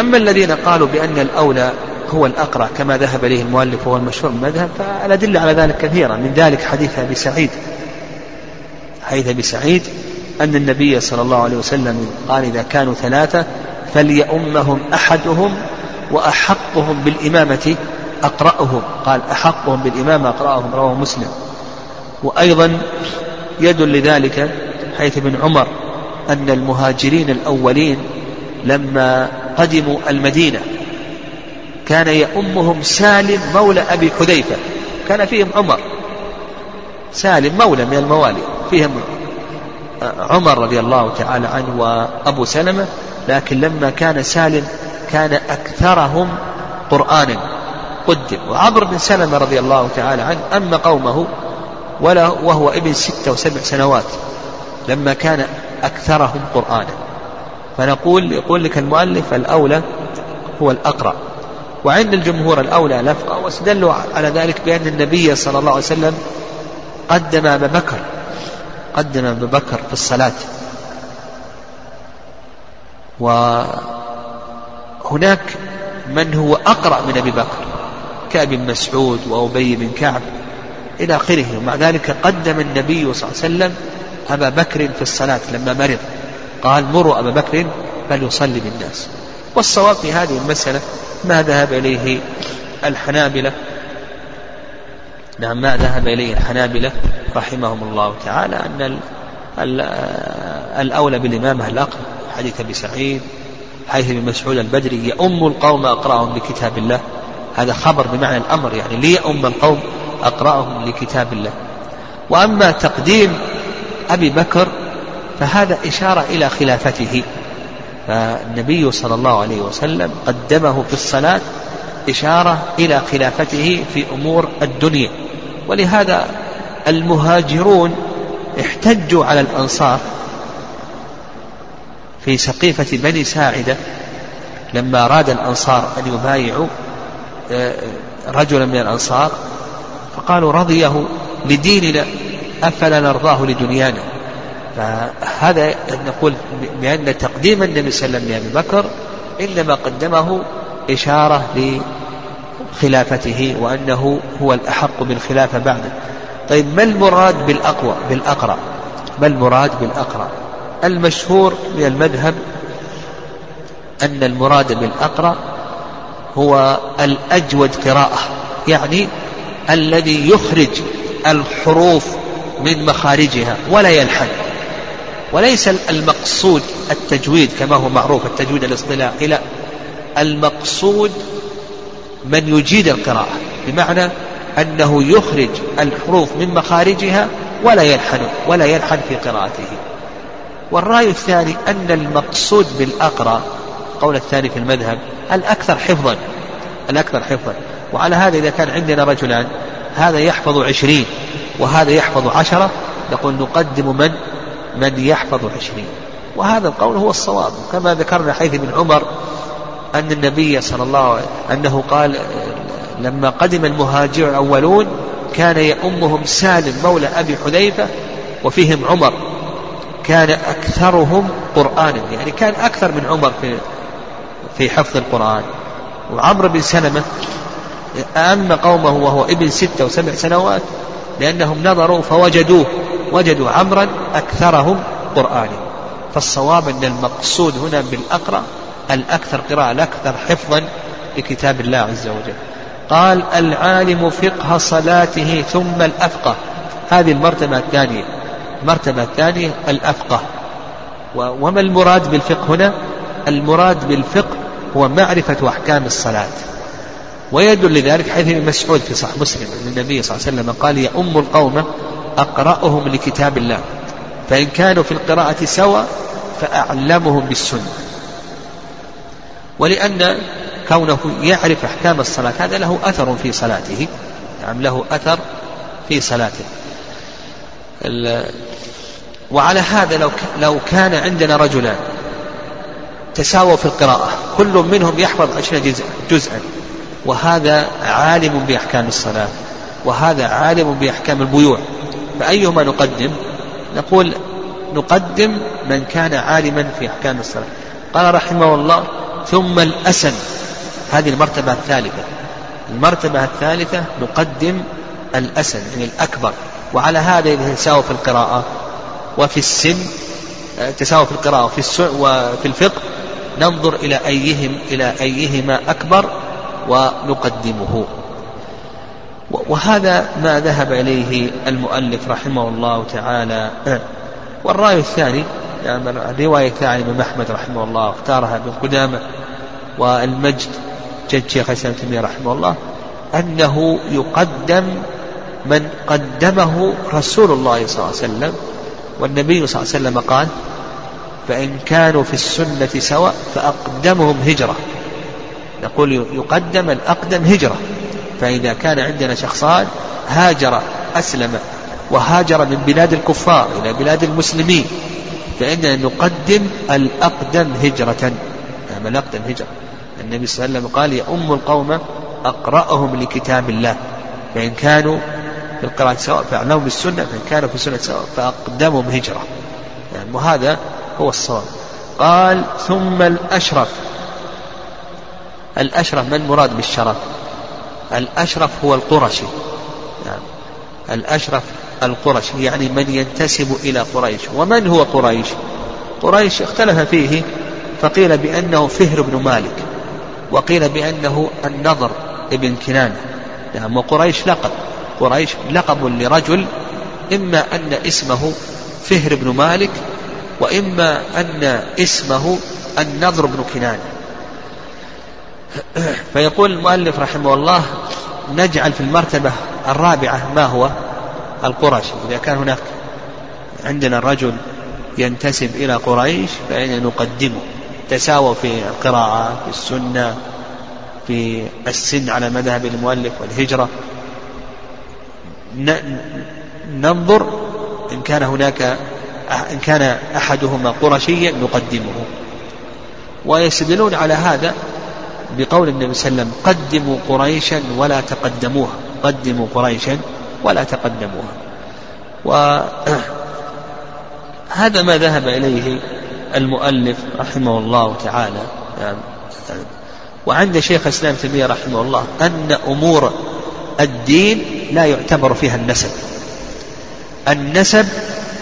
أما الذين قالوا بأن الأولى هو الأقرأ كما ذهب إليه المؤلف وهو المشهور المذهب فالأدلة على ذلك كثيرة. من ذلك حديث أبي سعيد. حديث أبي سعيد أن النبي صلى الله عليه وسلم قال إذا كانوا ثلاثة فليؤمهم أحدهم وأحقهم بالإمامة أقرأهم. قال أحقهم بالإمامة أقرأهم رواه مسلم. وأيضا يد لذلك حيث ابن عمر أن المهاجرين الأولين لما قدموا المدينة كان يؤمهم سالم مولى أبي حذيفة. كان فيهم عمر. سالم مولى من الموالي. فيهم عمر رضي الله تعالى عنه وأبو سلمة. لكن لما كان سالم كان أكثرهم قرآنا قدم. وعمر بن سلمة رضي الله تعالى عنه أما قومه ولا وهو ابن ستة وسبع سنوات لما كان أكثرهم قرآنا. فنقول يقول لك المؤلف الأولى هو الأقرأ. وعند الجمهور الأولى الأفقى واستدلوا على ذلك بأن النبي صلى الله عليه وسلم قدم أبا بكر قدم أبا بكر في الصلاة. وهناك من هو أقرأ من أبي بكر كأبي مسعود وأبي بن كعب. إلى آخره. ومع ذلك قدم النبي صلى الله عليه وسلم أبا بكر في الصلاة لما مرض. قال مروا أبا بكر فليصلي بالناس. والصواب في هذه المسألة ما ذهب إليه الحنابلة. نعم ما ذهب إليه الحنابلة رحمهم الله تعالى أن الأولى بالإمامة الأقرب حديث أبي سعيد حيث ابن مسعود البدري يؤم القوم أقرأهم بكتاب الله. هذا خبر بمعنى الأمر يعني ليؤم القوم أقرأهم لكتاب الله. وأما تقديم أبي بكر فهذا إشارة إلى خلافته. فالنبي صلى الله عليه وسلم قدمه في الصلاة إشارة إلى خلافته في أمور الدنيا. ولهذا المهاجرون احتجوا على الأنصار في سقيفة بني ساعدة. لما أراد الأنصار أن يبايعوا آه، رجلا من الأنصار فقالوا رضيه لديننا أفلا نرضاه لدنيانا. فهذا نقول بأن تقديم النبي صلى الله عليه وسلم لأبي بكر إنما قدمه إشارة لخلافته وأنه هو الأحق بالخلافة بعده طيب ما المراد بالأقوى بالأقرأ؟ ما المراد بالأقرأ؟ المشهور من المذهب أن المراد بالأقرأ هو الأجود قراءة يعني الذي يخرج الحروف من مخارجها ولا يلحن وليس المقصود التجويد كما هو معروف التجويد الاصطلاحي لا. المقصود من يجيد القراءة بمعنى أنه يخرج الحروف من مخارجها ولا يلحن ولا يلحن في قراءته. والرأي الثاني أن المقصود بالأقرأ قول الثاني في المذهب الأكثر حفظا الأكثر حفظا. وعلى هذا إذا كان عندنا رجلان هذا يحفظ عشرين وهذا يحفظ عشرة نقول نقدم من؟ من يحفظ عشرين. وهذا القول هو الصواب. كما ذكرنا حيث ابن عمر أن النبي صلى الله عليه أنه قال لما قدم المهاجر الأولون كان يؤمهم سالم مولى أبي حذيفة وفيهم عمر. كان أكثرهم قرآنا يعني كان أكثر من عمر في في حفظ القرآن. وعمرو بن سلمة أما قومه وهو ابن ستة وسبع سنوات لأنهم نظروا فوجدوه وجدوا عمرا أكثرهم قرآنا فالصواب أن المقصود هنا بالأقرأ الأكثر قراءة الأكثر حفظا لكتاب الله عز وجل. قال العالم فقه صلاته ثم الأفقه. هذه المرتبة الثانية. المرتبة الثانية الأفقه. وما المراد بالفقه هنا؟ المراد بالفقه هو معرفة أحكام الصلاة. ويدل لذلك حيث ابن مسعود في صحيح مسلم أن النبي صلى الله عليه وسلم قال يؤم القوم أقرأهم لكتاب الله. فإن كانوا في القراءة سوا فأعلمهم بالسنة. ولأن كونه يعرف أحكام الصلاة هذا له أثر في صلاته. نعم له أثر في صلاته. وعلى هذا لو لو كان عندنا رجلان تساووا في القراءة كل منهم يحفظ عشرين جزء جزءا. وهذا عالم بأحكام الصلاة وهذا عالم بأحكام البيوع. فأيهما نقدم؟ نقول نقدم من كان عالما في أحكام الصلاة. قال رحمه الله ثم الأسن هذه المرتبة الثالثة. المرتبة الثالثة نقدم الأسن يعني الأكبر. وعلى هذا إذا يساوي في القراءة وفي السن تساوى في القراءة وفي وفي الفقه. ننظر إلى أيهم إلى أيهما أكبر ونقدمه. وهذا ما ذهب إليه المؤلف رحمه الله تعالى. والرأي الثاني يعني الرواية الثانية من أحمد رحمه الله اختارها ابن قدامة والمجد جد شيخ الإسلام تيمية رحمه الله أنه يقدم من قدمه رسول الله صلى الله عليه وسلم والنبي صلى الله عليه وسلم قال فإن كانوا في السنة سواء فأقدمهم هجرة. نقول يقدم الأقدم هجرة. فإذا كان عندنا شخصان هاجر أسلم وهاجر من بلاد الكفار إلى بلاد المسلمين. فإننا نقدم الأقدم هجرة. نعم الأقدم هجرة. النبي صلى الله عليه وسلم قال يؤم القوم أقرأهم لكتاب الله. فإن كانوا في القراءة سواء فأعلموا بالسنة فإن كانوا في السنة سواء فأقدمهم هجرة. يعني وهذا هو الصواب. قال ثم الأشرف. الأشرف من مراد بالشرف؟ الأشرف هو القرشي. يعني الأشرف القرشي يعني من ينتسب إلى قريش. ومن هو قريش؟ قريش اختلف فيه فقيل بأنه فهر بن مالك وقيل بأنه النضر ابن كنانة نعم. وقريش لقب. قريش لقب لرجل إما أن اسمه فهر بن مالك وإما أن اسمه النضر بن كنانة فيقول المؤلف رحمه الله نجعل في المرتبة الرابعة ما هو؟ القرشي إذا كان هناك عندنا رجل ينتسب إلى قريش فإن نقدمه تساووا في القراءة في السنة في السن على مذهب المؤلف والهجرة. ننظر إن كان هناك إن كان أحدهما قرشيا نقدمه. ويستدلون على هذا بقول النبي صلى الله عليه وسلم قدموا قريشا ولا تقدموها قدموا قريشا ولا تقدموها. وهذا ما ذهب إليه المؤلف رحمه الله تعالى. يعني وعند شيخ الإسلام تيمية رحمه الله أن أمور الدين لا يعتبر فيها النسب. النسب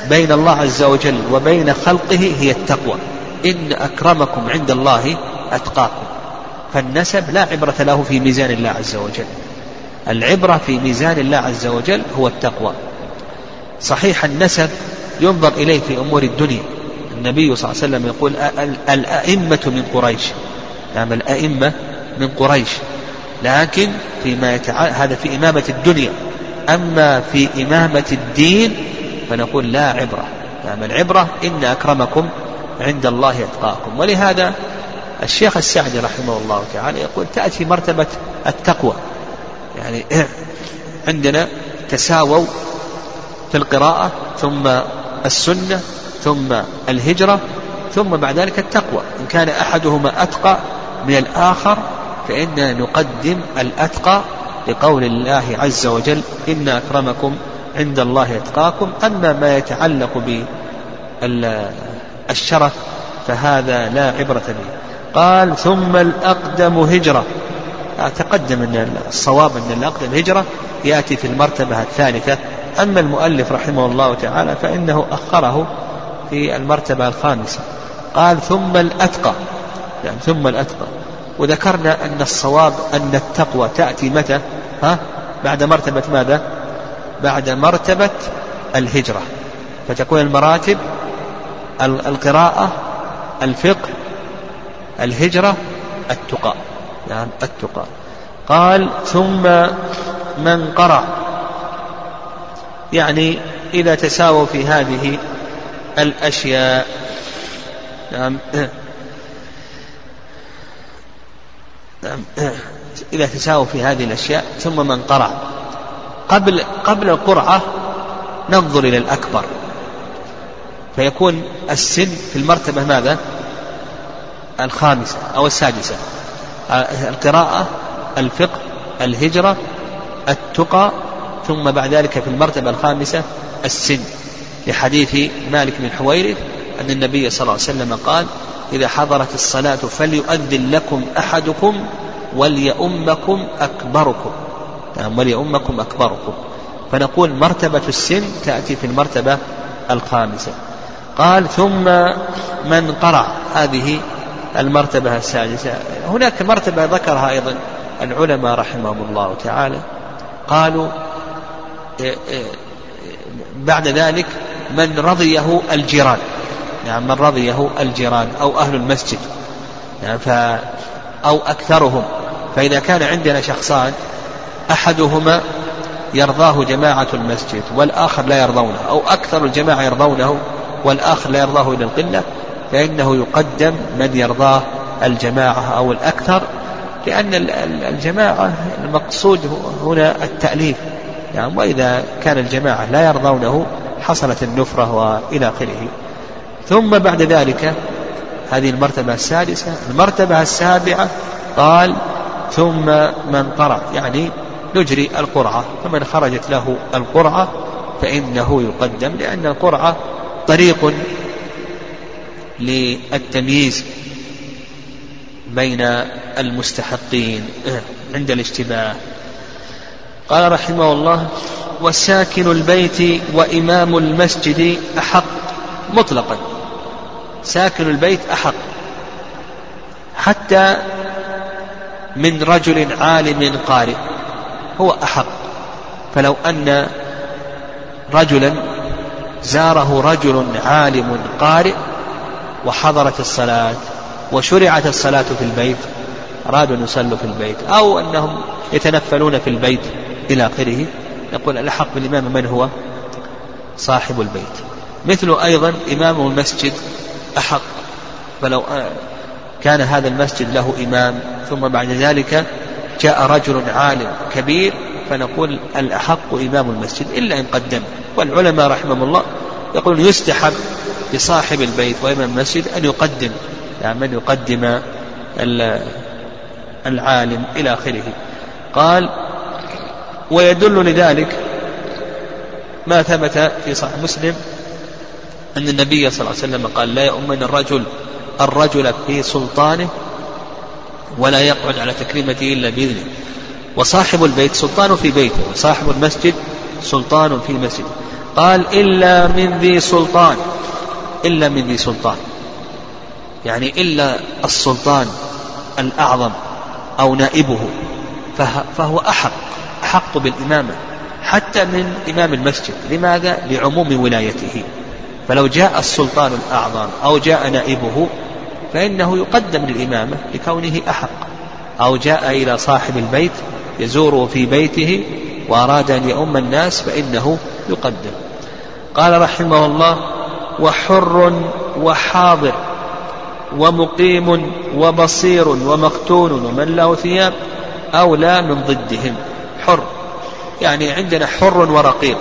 بين الله عز وجل وبين خلقه هي التقوى. إن أكرمكم عند الله أتقاكم. فالنسب لا عبرة له في ميزان الله عز وجل. العبرة في ميزان الله عز وجل هو التقوى. صحيح النسب ينظر إليه في أمور الدنيا. النبي صلى الله عليه وسلم يقول الأئمة من قريش. نعم الأئمة من قريش. لكن فيما يتع... هذا في إمامة الدنيا. أما في إمامة الدين فنقول لا عبرة. نعم العبرة إن أكرمكم عند الله أتقاكم. ولهذا الشيخ السعدي رحمه الله تعالى يقول تأتي مرتبة التقوى. يعني عندنا تساووا في القراءة ثم السنة ثم الهجرة ثم بعد ذلك التقوى. إن كان أحدهما أتقى من الآخر فإننا نقدم الأتقى لقول الله عز وجل إن أكرمكم عند الله أتقاكم. أما ما يتعلق بالشرف فهذا لا عبرة به. قال ثم الأقدم هجرة. تقدم أن الصواب أن الأقدم هجرة يأتي في المرتبة الثالثة. أما المؤلف رحمه الله تعالى فإنه أخره في المرتبة الخامسة. قال ثم الأتقى. يعني ثم الأتقى. وذكرنا أن الصواب أن التقوى تأتي متى؟ ها؟ بعد مرتبة ماذا؟ بعد مرتبة الهجرة. فتكون المراتب القراءة الفقه الهجرة التقى. نعم التقى. قال ثم من قرأ. يعني إذا تساووا في هذه الأشياء. نعم. نعم. إذا تساووا في هذه الأشياء ثم من قرأ. قبل قبل القرعة ننظر إلى الأكبر. فيكون السن في المرتبة ماذا؟ الخامسة أو السادسة. القراءة الفقه الهجرة التقى ثم بعد ذلك في المرتبة الخامسة السن. لحديث مالك بن حويرث أن النبي صلى الله عليه وسلم قال إذا حضرت الصلاة فليؤذن لكم أحدكم وليؤمكم أكبركم. نعم وليؤمكم أكبركم. فنقول مرتبة السن تأتي في المرتبة الخامسة. قال ثم من قرع هذه المرتبة السادسة. هناك مرتبة ذكرها أيضا العلماء رحمهم الله تعالى. قالوا إيه، إيه، بعد ذلك من رضيه الجيران. يعني من رضيه الجيران أو أهل المسجد. يعني ف أو أكثرهم. فإذا كان عندنا شخصان أحدهما يرضاه جماعة المسجد والآخر لا يرضونه أو أكثر الجماعة يرضونه والآخر لا يرضاه إلى القلة فإنه يقدم من يرضاه الجماعة أو الأكثر لأن الجماعة المقصود هنا التأليف. يعني وإذا كان الجماعة لا يرضونه حصلت النفرة وإلى آخره. ثم بعد ذلك هذه المرتبة السادسة المرتبة السابعة قال ثم من قرع يعني نجري القرعة فمن خرجت له القرعة فإنه يقدم لأن القرعة طريق للتمييز بين المستحقين عند الاشتباه. قال رحمه الله وساكن البيت وإمام المسجد أحق. مطلقا. ساكن البيت أحق. حتى من رجل عالم قارئ هو أحق. فلو أن رجلا زاره رجل عالم قارئ وحضرت الصلاة وشرعت الصلاة في البيت أرادوا أن يصلوا في البيت أو أنهم يتنفلون في البيت إلى آخره. يقول الأحق بالإمام من هو؟ صاحب البيت. مثل أيضا إمام المسجد أحق فلو كان هذا المسجد له إمام ثم بعد ذلك جاء رجل عالم كبير فنقول الأحق إمام المسجد إلا إن قدم. والعلماء رحمهم الله يقول يستحب لصاحب البيت وإمام المسجد أن يقدم يعني من يقدم العالم إلى آخره. قال ويدل لذلك ما ثبت في صحيح مسلم أن النبي صلى الله عليه وسلم قال لا يؤمن الرجل الرجل في سلطانه ولا يقعد على تكريمته إلا بإذنه. وصاحب البيت سلطان في بيته وصاحب المسجد سلطان في مسجده قال إلا من ذي سلطان. إلا من ذي سلطان. يعني إلا السلطان الأعظم أو نائبه فهو أحق أحق بالإمامة حتى من إمام المسجد. لماذا؟ لعموم ولايته. فلو جاء السلطان الأعظم أو جاء نائبه فإنه يقدم للإمامة لكونه أحق. أو جاء إلى صاحب البيت يزوره في بيته وأراد أن يؤم الناس فإنه يقدم. قال رحمه الله وحر وحاضر ومقيم وبصير ومقتول ومن له ثياب أولى من ضدهم. حر. يعني عندنا حر ورقيق.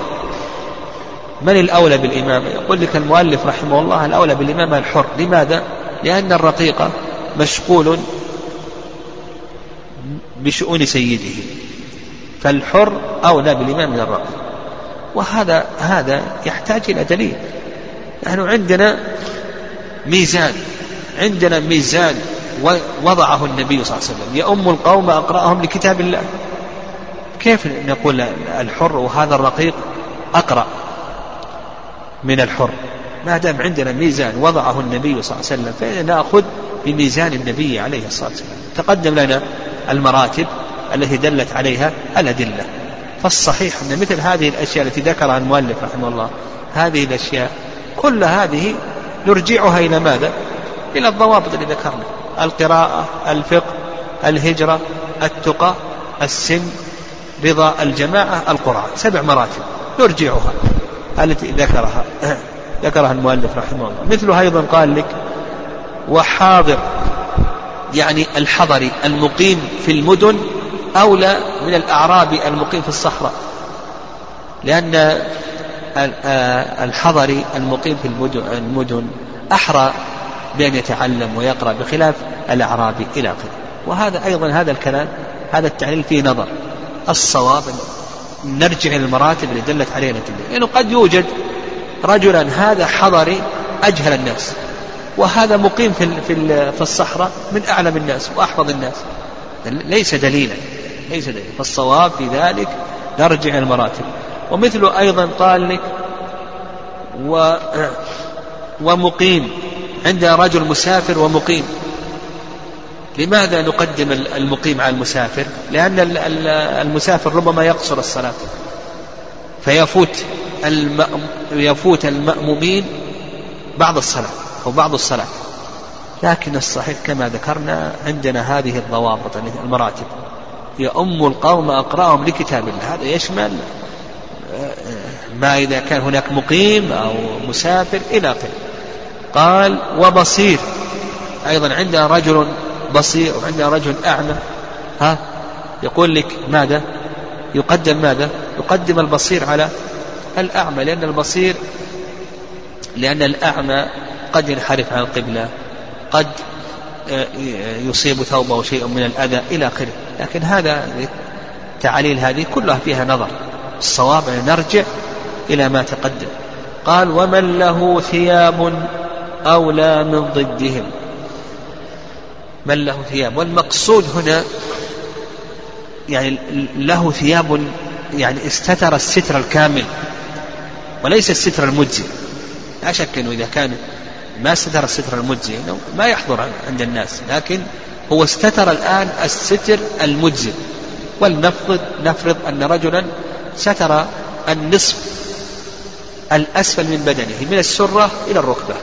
من الأولى بالإمامة يقول لك المؤلف رحمه الله الأولى بالإمامة الحر. لماذا؟ لأن الرقيق مشغول بشؤون سيده. فالحر أولى بالإمام من الرقيق. وهذا هذا يحتاج إلى دليل. نحن عندنا ميزان عندنا ميزان وضعه النبي صلى الله عليه وسلم. يؤم القوم أقرأهم لكتاب الله. كيف نقول الحر وهذا الرقيق أقرأ من الحر؟ ما دام عندنا ميزان وضعه النبي صلى الله عليه وسلم فإننا نأخذ بميزان النبي عليه الصلاة والسلام. تقدم لنا المراتب التي دلت عليها الأدلة. فالصحيح أن مثل هذه الأشياء التي ذكرها المؤلف رحمه الله هذه الأشياء كل هذه نرجعها إلى ماذا؟ إلى الضوابط اللي ذكرنا. القراءة الفقه الهجرة التقى السن رضا الجماعة القرآن. سبع مراتب. نرجعها. التي ذكرها. ذكرها المؤلف رحمه الله. مثله أيضا قال لك وحاضر. يعني الحضري المقيم في المدن أولى من الأعرابي المقيم في الصحراء. لأن الحضري المقيم في المدن أحرى بأن يتعلم ويقرأ بخلاف الأعرابي إلى آخره. وهذا أيضا هذا الكلام هذا التعليل فيه نظر. الصواب نرجع إلى المراتب اللي دلت عليها الأدلة لأنه يعني قد يوجد رجلا هذا حضري أجهل الناس. وهذا مقيم في في في الصحراء من أعلم الناس وأحفظ الناس. ليس دليلا ليس دليلا. فالصواب في ذلك نرجع إلى المراتب. ومثله أيضا لك و ومقيم عندنا رجل مسافر ومقيم. لماذا نقدم المقيم على المسافر؟ لأن المسافر ربما يقصر الصلاة. فيفوت يفوت المأمومين بعض الصلاة أو بعض الصلاة. لكن الصحيح كما ذكرنا عندنا هذه الضوابط المراتب. يؤم القوم أقرأهم لكتاب الله. هذا يشمل ما إذا كان هناك مقيم أو مسافر إلى آخره. قال وبصير. أيضا عندنا رجل بصير وعندنا رجل أعمى. ها؟ يقول لك ماذا؟ يقدم ماذا؟ يقدم البصير على الأعمى لأن البصير لأن الأعمى قد ينحرف عن القبلة قد آه، يصيب ثوبه شيء من الأذى إلى آخره. لكن هذا تعاليل هذه كلها فيها نظر. الصواب أن نرجع إلى ما تقدم. قال ومن له ثياب أولى من ضدهم. من له ثياب؟ والمقصود هنا يعني له ثياب يعني استتر الستر الكامل وليس الستر المجزي. لا شك أنه إذا كان ما ستر الستر المجزي إنه ما يحضر عند الناس لكن هو استتر الآن الستر المجزي. ولنفرض نفرض أن رجلا ستر النصف الأسفل من بدنه من السرة إلى الركبة.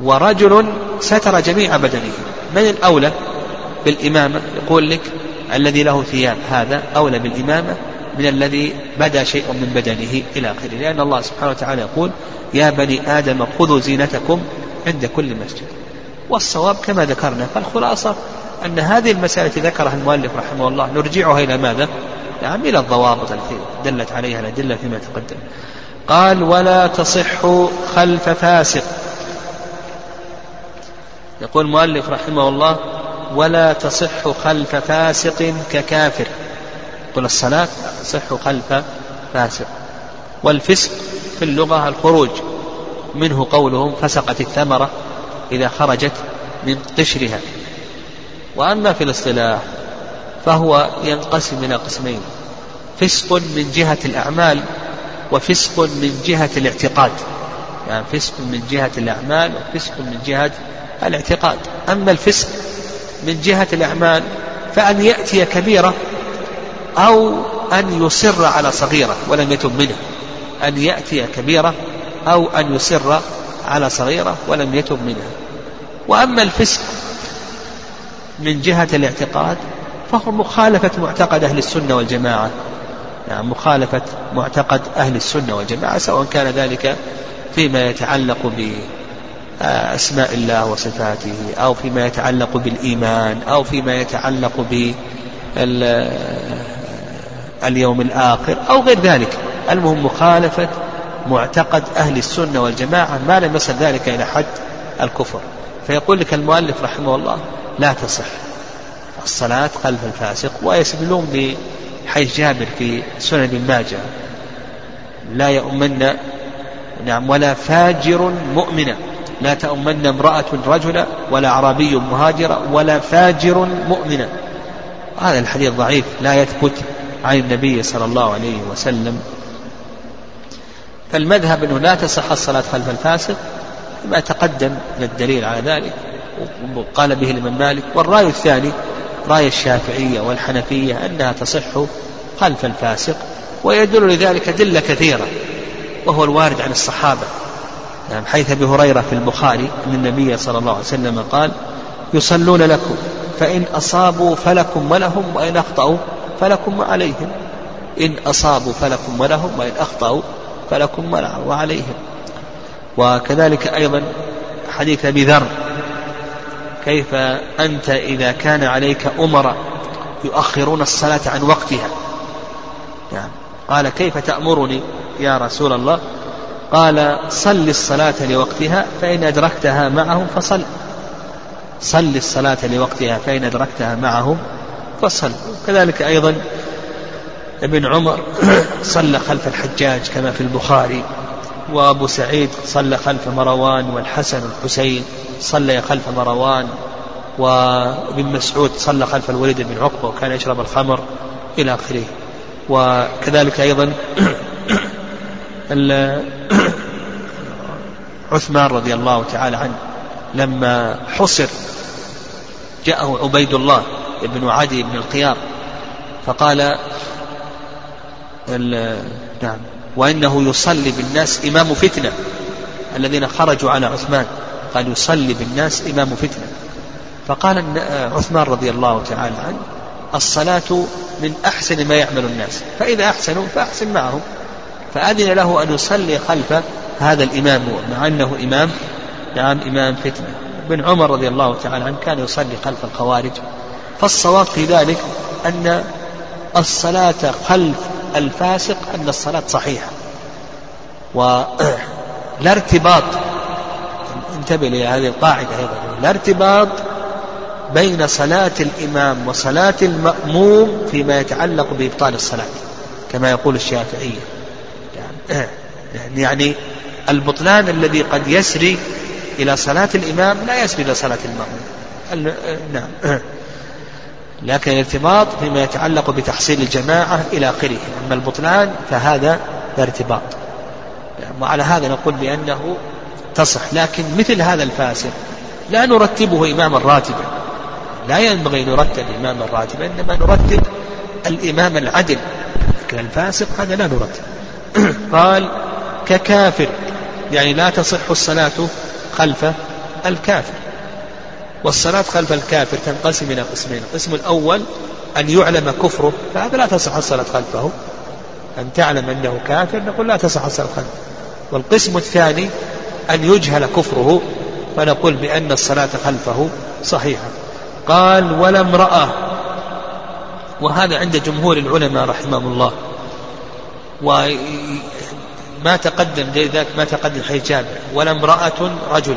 ورجل ستر جميع بدنه. من الأولى بالإمامة؟ يقول لك الذي له ثياب هذا أولى بالإمامة من الذي بدا شيء من بدنه إلى آخره. لأن الله سبحانه وتعالى يقول يا بني آدم خذوا زينتكم عند كل مسجد. والصواب كما ذكرنا فالخلاصة أن هذه المسائل التي ذكرها المؤلف رحمه الله نرجعها إلى ماذا؟ نعم إلى الضوابط التي دلت عليها الأدلة فيما تقدم. قال ولا تصح خلف فاسق. يقول المؤلف رحمه الله ولا تصح خلف فاسق ككافر. يقول الصلاة تصح خلف فاسق. والفسق في اللغة الخروج. منه قولهم فسقت الثمرة إذا خرجت من قشرها. وأما في الاصطلاح فهو ينقسم إلى قسمين. فسق من جهة الأعمال وفسق من جهة الاعتقاد. يعني فسق من جهة الأعمال وفسق من جهة الاعتقاد. أما الفسق من جهة الأعمال فأن يأتي كبيرة أو أن يصر على صغيرة ولم يتب منها أن يأتي كبيرة أو أن يصر على صغيرة ولم يتب منها وأما الفسق من جهة الاعتقاد فهو مخالفة معتقد أهل السنة والجماعة. يعني مخالفة معتقد أهل السنة والجماعة سواء كان ذلك فيما يتعلق أسماء الله وصفاته أو فيما يتعلق بالإيمان أو فيما يتعلق باليوم الآخر أو غير ذلك. المهم مخالفة معتقد أهل السنة والجماعة ما لم يصل ذلك إلى حد الكفر. فيقول لك المؤلف رحمه الله لا تصح. الصلاة خلف الفاسق ويستدلون بحيث جابر في سنن ابن ماجه. لا يؤمن نعم ولا فاجر مؤمنا لا تؤمن امرأة رجلا ولا أعرابي مهاجرا ولا فاجر مؤمنا هذا الحديث ضعيف لا يثبت عن النبي صلى الله عليه وسلم. فالمذهب أنه لا تصح الصلاة خلف الفاسق ما تقدم من الدليل على ذلك وقال به الإمام مالك. والرأي الثاني رأي الشافعية والحنفية أنها تصح خلف الفاسق ويدل لذلك أدلة كثيرة وهو الوارد عن الصحابة. نعم حيث أبي هريرة في البخاري أن النبي صلى الله عليه وسلم قال يصلون لكم فإن أصابوا فلكم ولهم وإن أخطأوا فلكم وعليهم إن أصابوا فلكم ولهم وإن أخطأوا فلكم وعليهم. وكذلك أيضا حديث أبي ذر كيف أنت إذا كان عليك امراء يؤخرون الصلاة عن وقتها؟ نعم. قال كيف تأمرني يا رسول الله؟ قال صل الصلاة لوقتها فإن أدركتها معهم فصل. صل الصلاة لوقتها فإن أدركتها معهم فصل. كذلك أيضا ابن عمر صلى خلف الحجاج كما في البخاري. وأبو سعيد صلى خلف مروان والحسن والحسين صلى خلف مروان وابن مسعود صلى خلف الوليد بن عقبة وكان يشرب الخمر إلى آخره. وكذلك أيضا عثمان رضي الله تعالى عنه لما حصر جاءه عبيد الله بن عدي بن القيار فقال نعم. وإنه يصلي بالناس إمام فتنة. الذين خرجوا على عثمان قال يصلي بالناس إمام فتنة. فقال عثمان رضي الله تعالى عنه الصلاة من أحسن ما يعمل الناس. فإذا أحسنوا فأحسن معهم. فأذن له أن يصلي خلف هذا الإمام مع أنه إمام نعم إمام فتنة. بن عمر رضي الله تعالى عنه كان يصلي خلف الخوارج. فالصواب في ذلك أن الصلاة خلف الفاسق أن الصلاة صحيحة. ولا ارتباط. انتبه لهذه القاعدة أيضا. لا ارتباط بين صلاة الإمام وصلاة المأموم فيما يتعلق بإبطال الصلاة كما يقول الشافعية يعني, يعني البطلان الذي قد يسري إلى صلاة الإمام لا يسري إلى صلاة المأموم. نعم. لكن الارتباط فيما يتعلق بتحصيل الجماعة إلى آخره. أما البطلان فهذا ارتباط. وعلى هذا نقول بأنه تصح. لكن مثل هذا الفاسق لا نرتبه إماما راتبا. لا ينبغي نرتب إماما راتبا إنما نرتب الإمام العدل. لكن الفاسق هذا لا نرتب. قال ككافر. يعني لا تصح الصلاة خلف الكافر. والصلاة خلف الكافر تنقسم إلى قسمين القسم الأول أن يعلم كفره فهذا لا تصح الصلاة خلفه. أن تعلم أنه كافر نقول لا تصح الصلاة خلفه. والقسم الثاني أن يجهل كفره فنقول بأن الصلاة خلفه صحيحة. قال ولا امرأة. وهذا عند جمهور العلماء رحمهم الله. وما تقدم ذلك ما تقدم حيث جابر ولا امرأة رجل.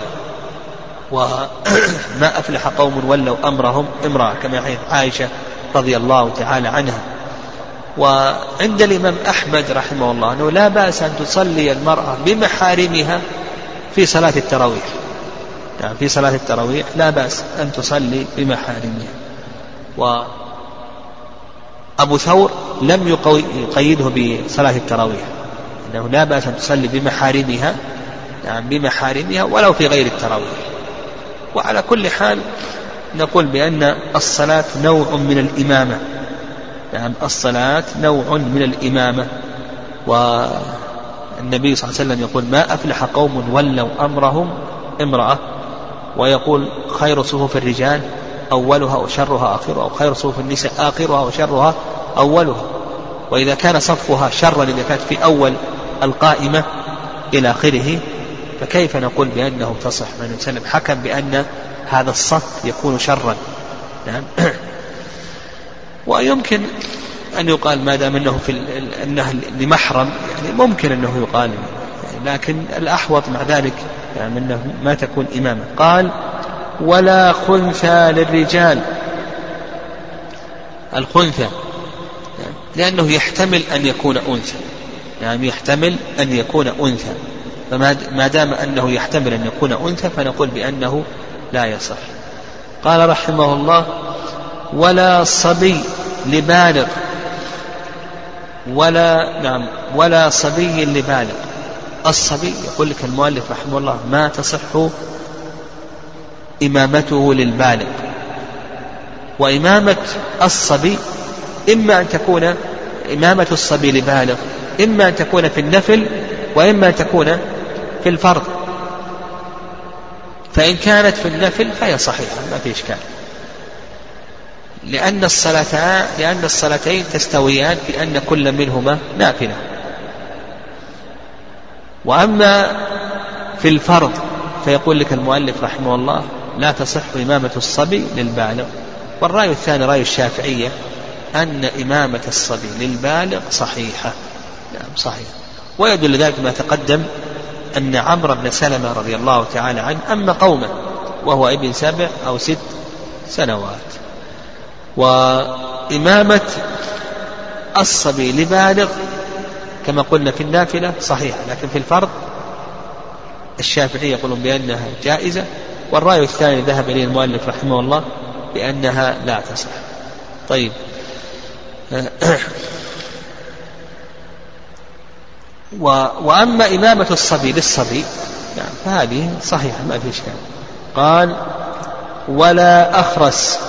وما أفلح قوم ولوا أمرهم امرأة كما حديث عائشة رضي الله تعالى عنها. وعند الإمام أحمد رحمه الله أنه لا بأس أن تصلي المرأة بمحارمها في صلاة التراويح. يعني في صلاة التراويح لا بأس أن تصلي بمحارمها. وأبو ثور لم يقيده بصلاة التراويح. أنه لا بأس أن تصلي بمحارمها يعني بمحارمها ولو في غير التراويح. وعلى كل حال نقول بأن الصلاة نوع من الإمامة. يعني الصلاة نوع من الإمامة. والنبي صلى الله عليه وسلم يقول ما أفلح قوم ولوا أمرهم امرأة. ويقول خير صفوف الرجال أولها وشرها آخرها أو خير صفوف النساء آخرها وشرها أولها. وإذا كان صفها شرا إذا كانت في أول القائمة إلى آخره فكيف نقول بأنه تصح؟ من وسلم حكم بأن هذا الصف يكون شرا. نعم. ويمكن أن يقال ما دام أنه في أنه لمحرم يعني ممكن أنه يقال لكن الأحوط مع ذلك يعني أنه ما تكون إمامة. قال ولا خنثى للرجال. الخنثى لأنه يحتمل أن يكون أنثى. يعني يحتمل أن يكون أنثى. فما دام أنه يحتمل أن يكون أنثى فنقول بأنه لا يصح. قال رحمه الله ولا صبي لبالغ ولا نعم ولا صبي لبالغ الصبي يقول لك المؤلف رحمه الله ما تصح إمامته للبالغ وإمامة الصبي إما أن تكون إمامة الصبي لبالغ إما أن تكون في النفل وإما أن تكون في الفرض. فإن كانت في النفل فهي صحيحة ما في إشكال. لأن الصلاتان لأن الصلاتين تستويان في أن كل منهما نافلة. وأما في الفرض فيقول لك المؤلف رحمه الله لا تصح إمامة الصبي للبالغ. والرأي الثاني رأي الشافعية أن إمامة الصبي للبالغ صحيحة. نعم صحيح. ويدل ذلك ما تقدم أن عمرو بن سلمة رضي الله تعالى عنه أما قومه وهو ابن سبع أو ست سنوات. وإمامة الصبي لبالغ كما قلنا في النافلة صحيحة لكن في الفرض الشافعي يقولون بأنها جائزة. والرأي الثاني ذهب إليه المؤلف رحمه الله بأنها لا تصح. طيب. و وأما إمامة الصبي للصبي يعني فهذه صحيحة ما في إشكال. قال ولا أخرس.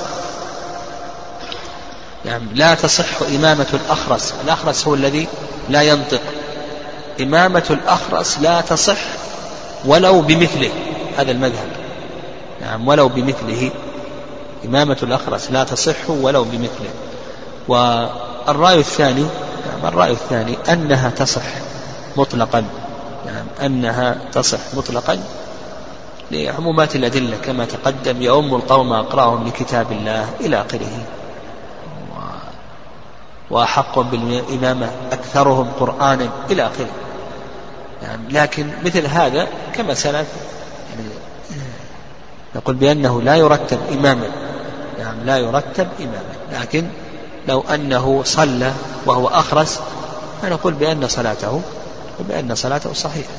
يعني لا تصح إمامة الأخرس. الأخرس هو الذي لا ينطق. إمامة الأخرس لا تصح ولو بمثله. هذا المذهب. نعم ولو بمثله. إمامة الأخرس لا تصح ولو بمثله. والرأي الثاني نعم الرأي الثاني أنها تصح. مطلقا. نعم أنها تصح مطلقا لعمومات الأدلة كما تقدم يؤم القوم أقرأهم لكتاب الله إلى آخره. وأحق بالإمامة أكثرهم قرآنا إلى آخره. يعني لكن مثل هذا كما سلف يعني نقول بأنه لا يرتب إماما. يعني لا يرتب إماما. لكن لو أنه صلى وهو أخرس فنقول بأن صلاته وبأن صلاته صحيحة.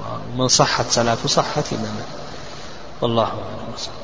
ومن صحت صلاته صحت إماما. والله أعلم.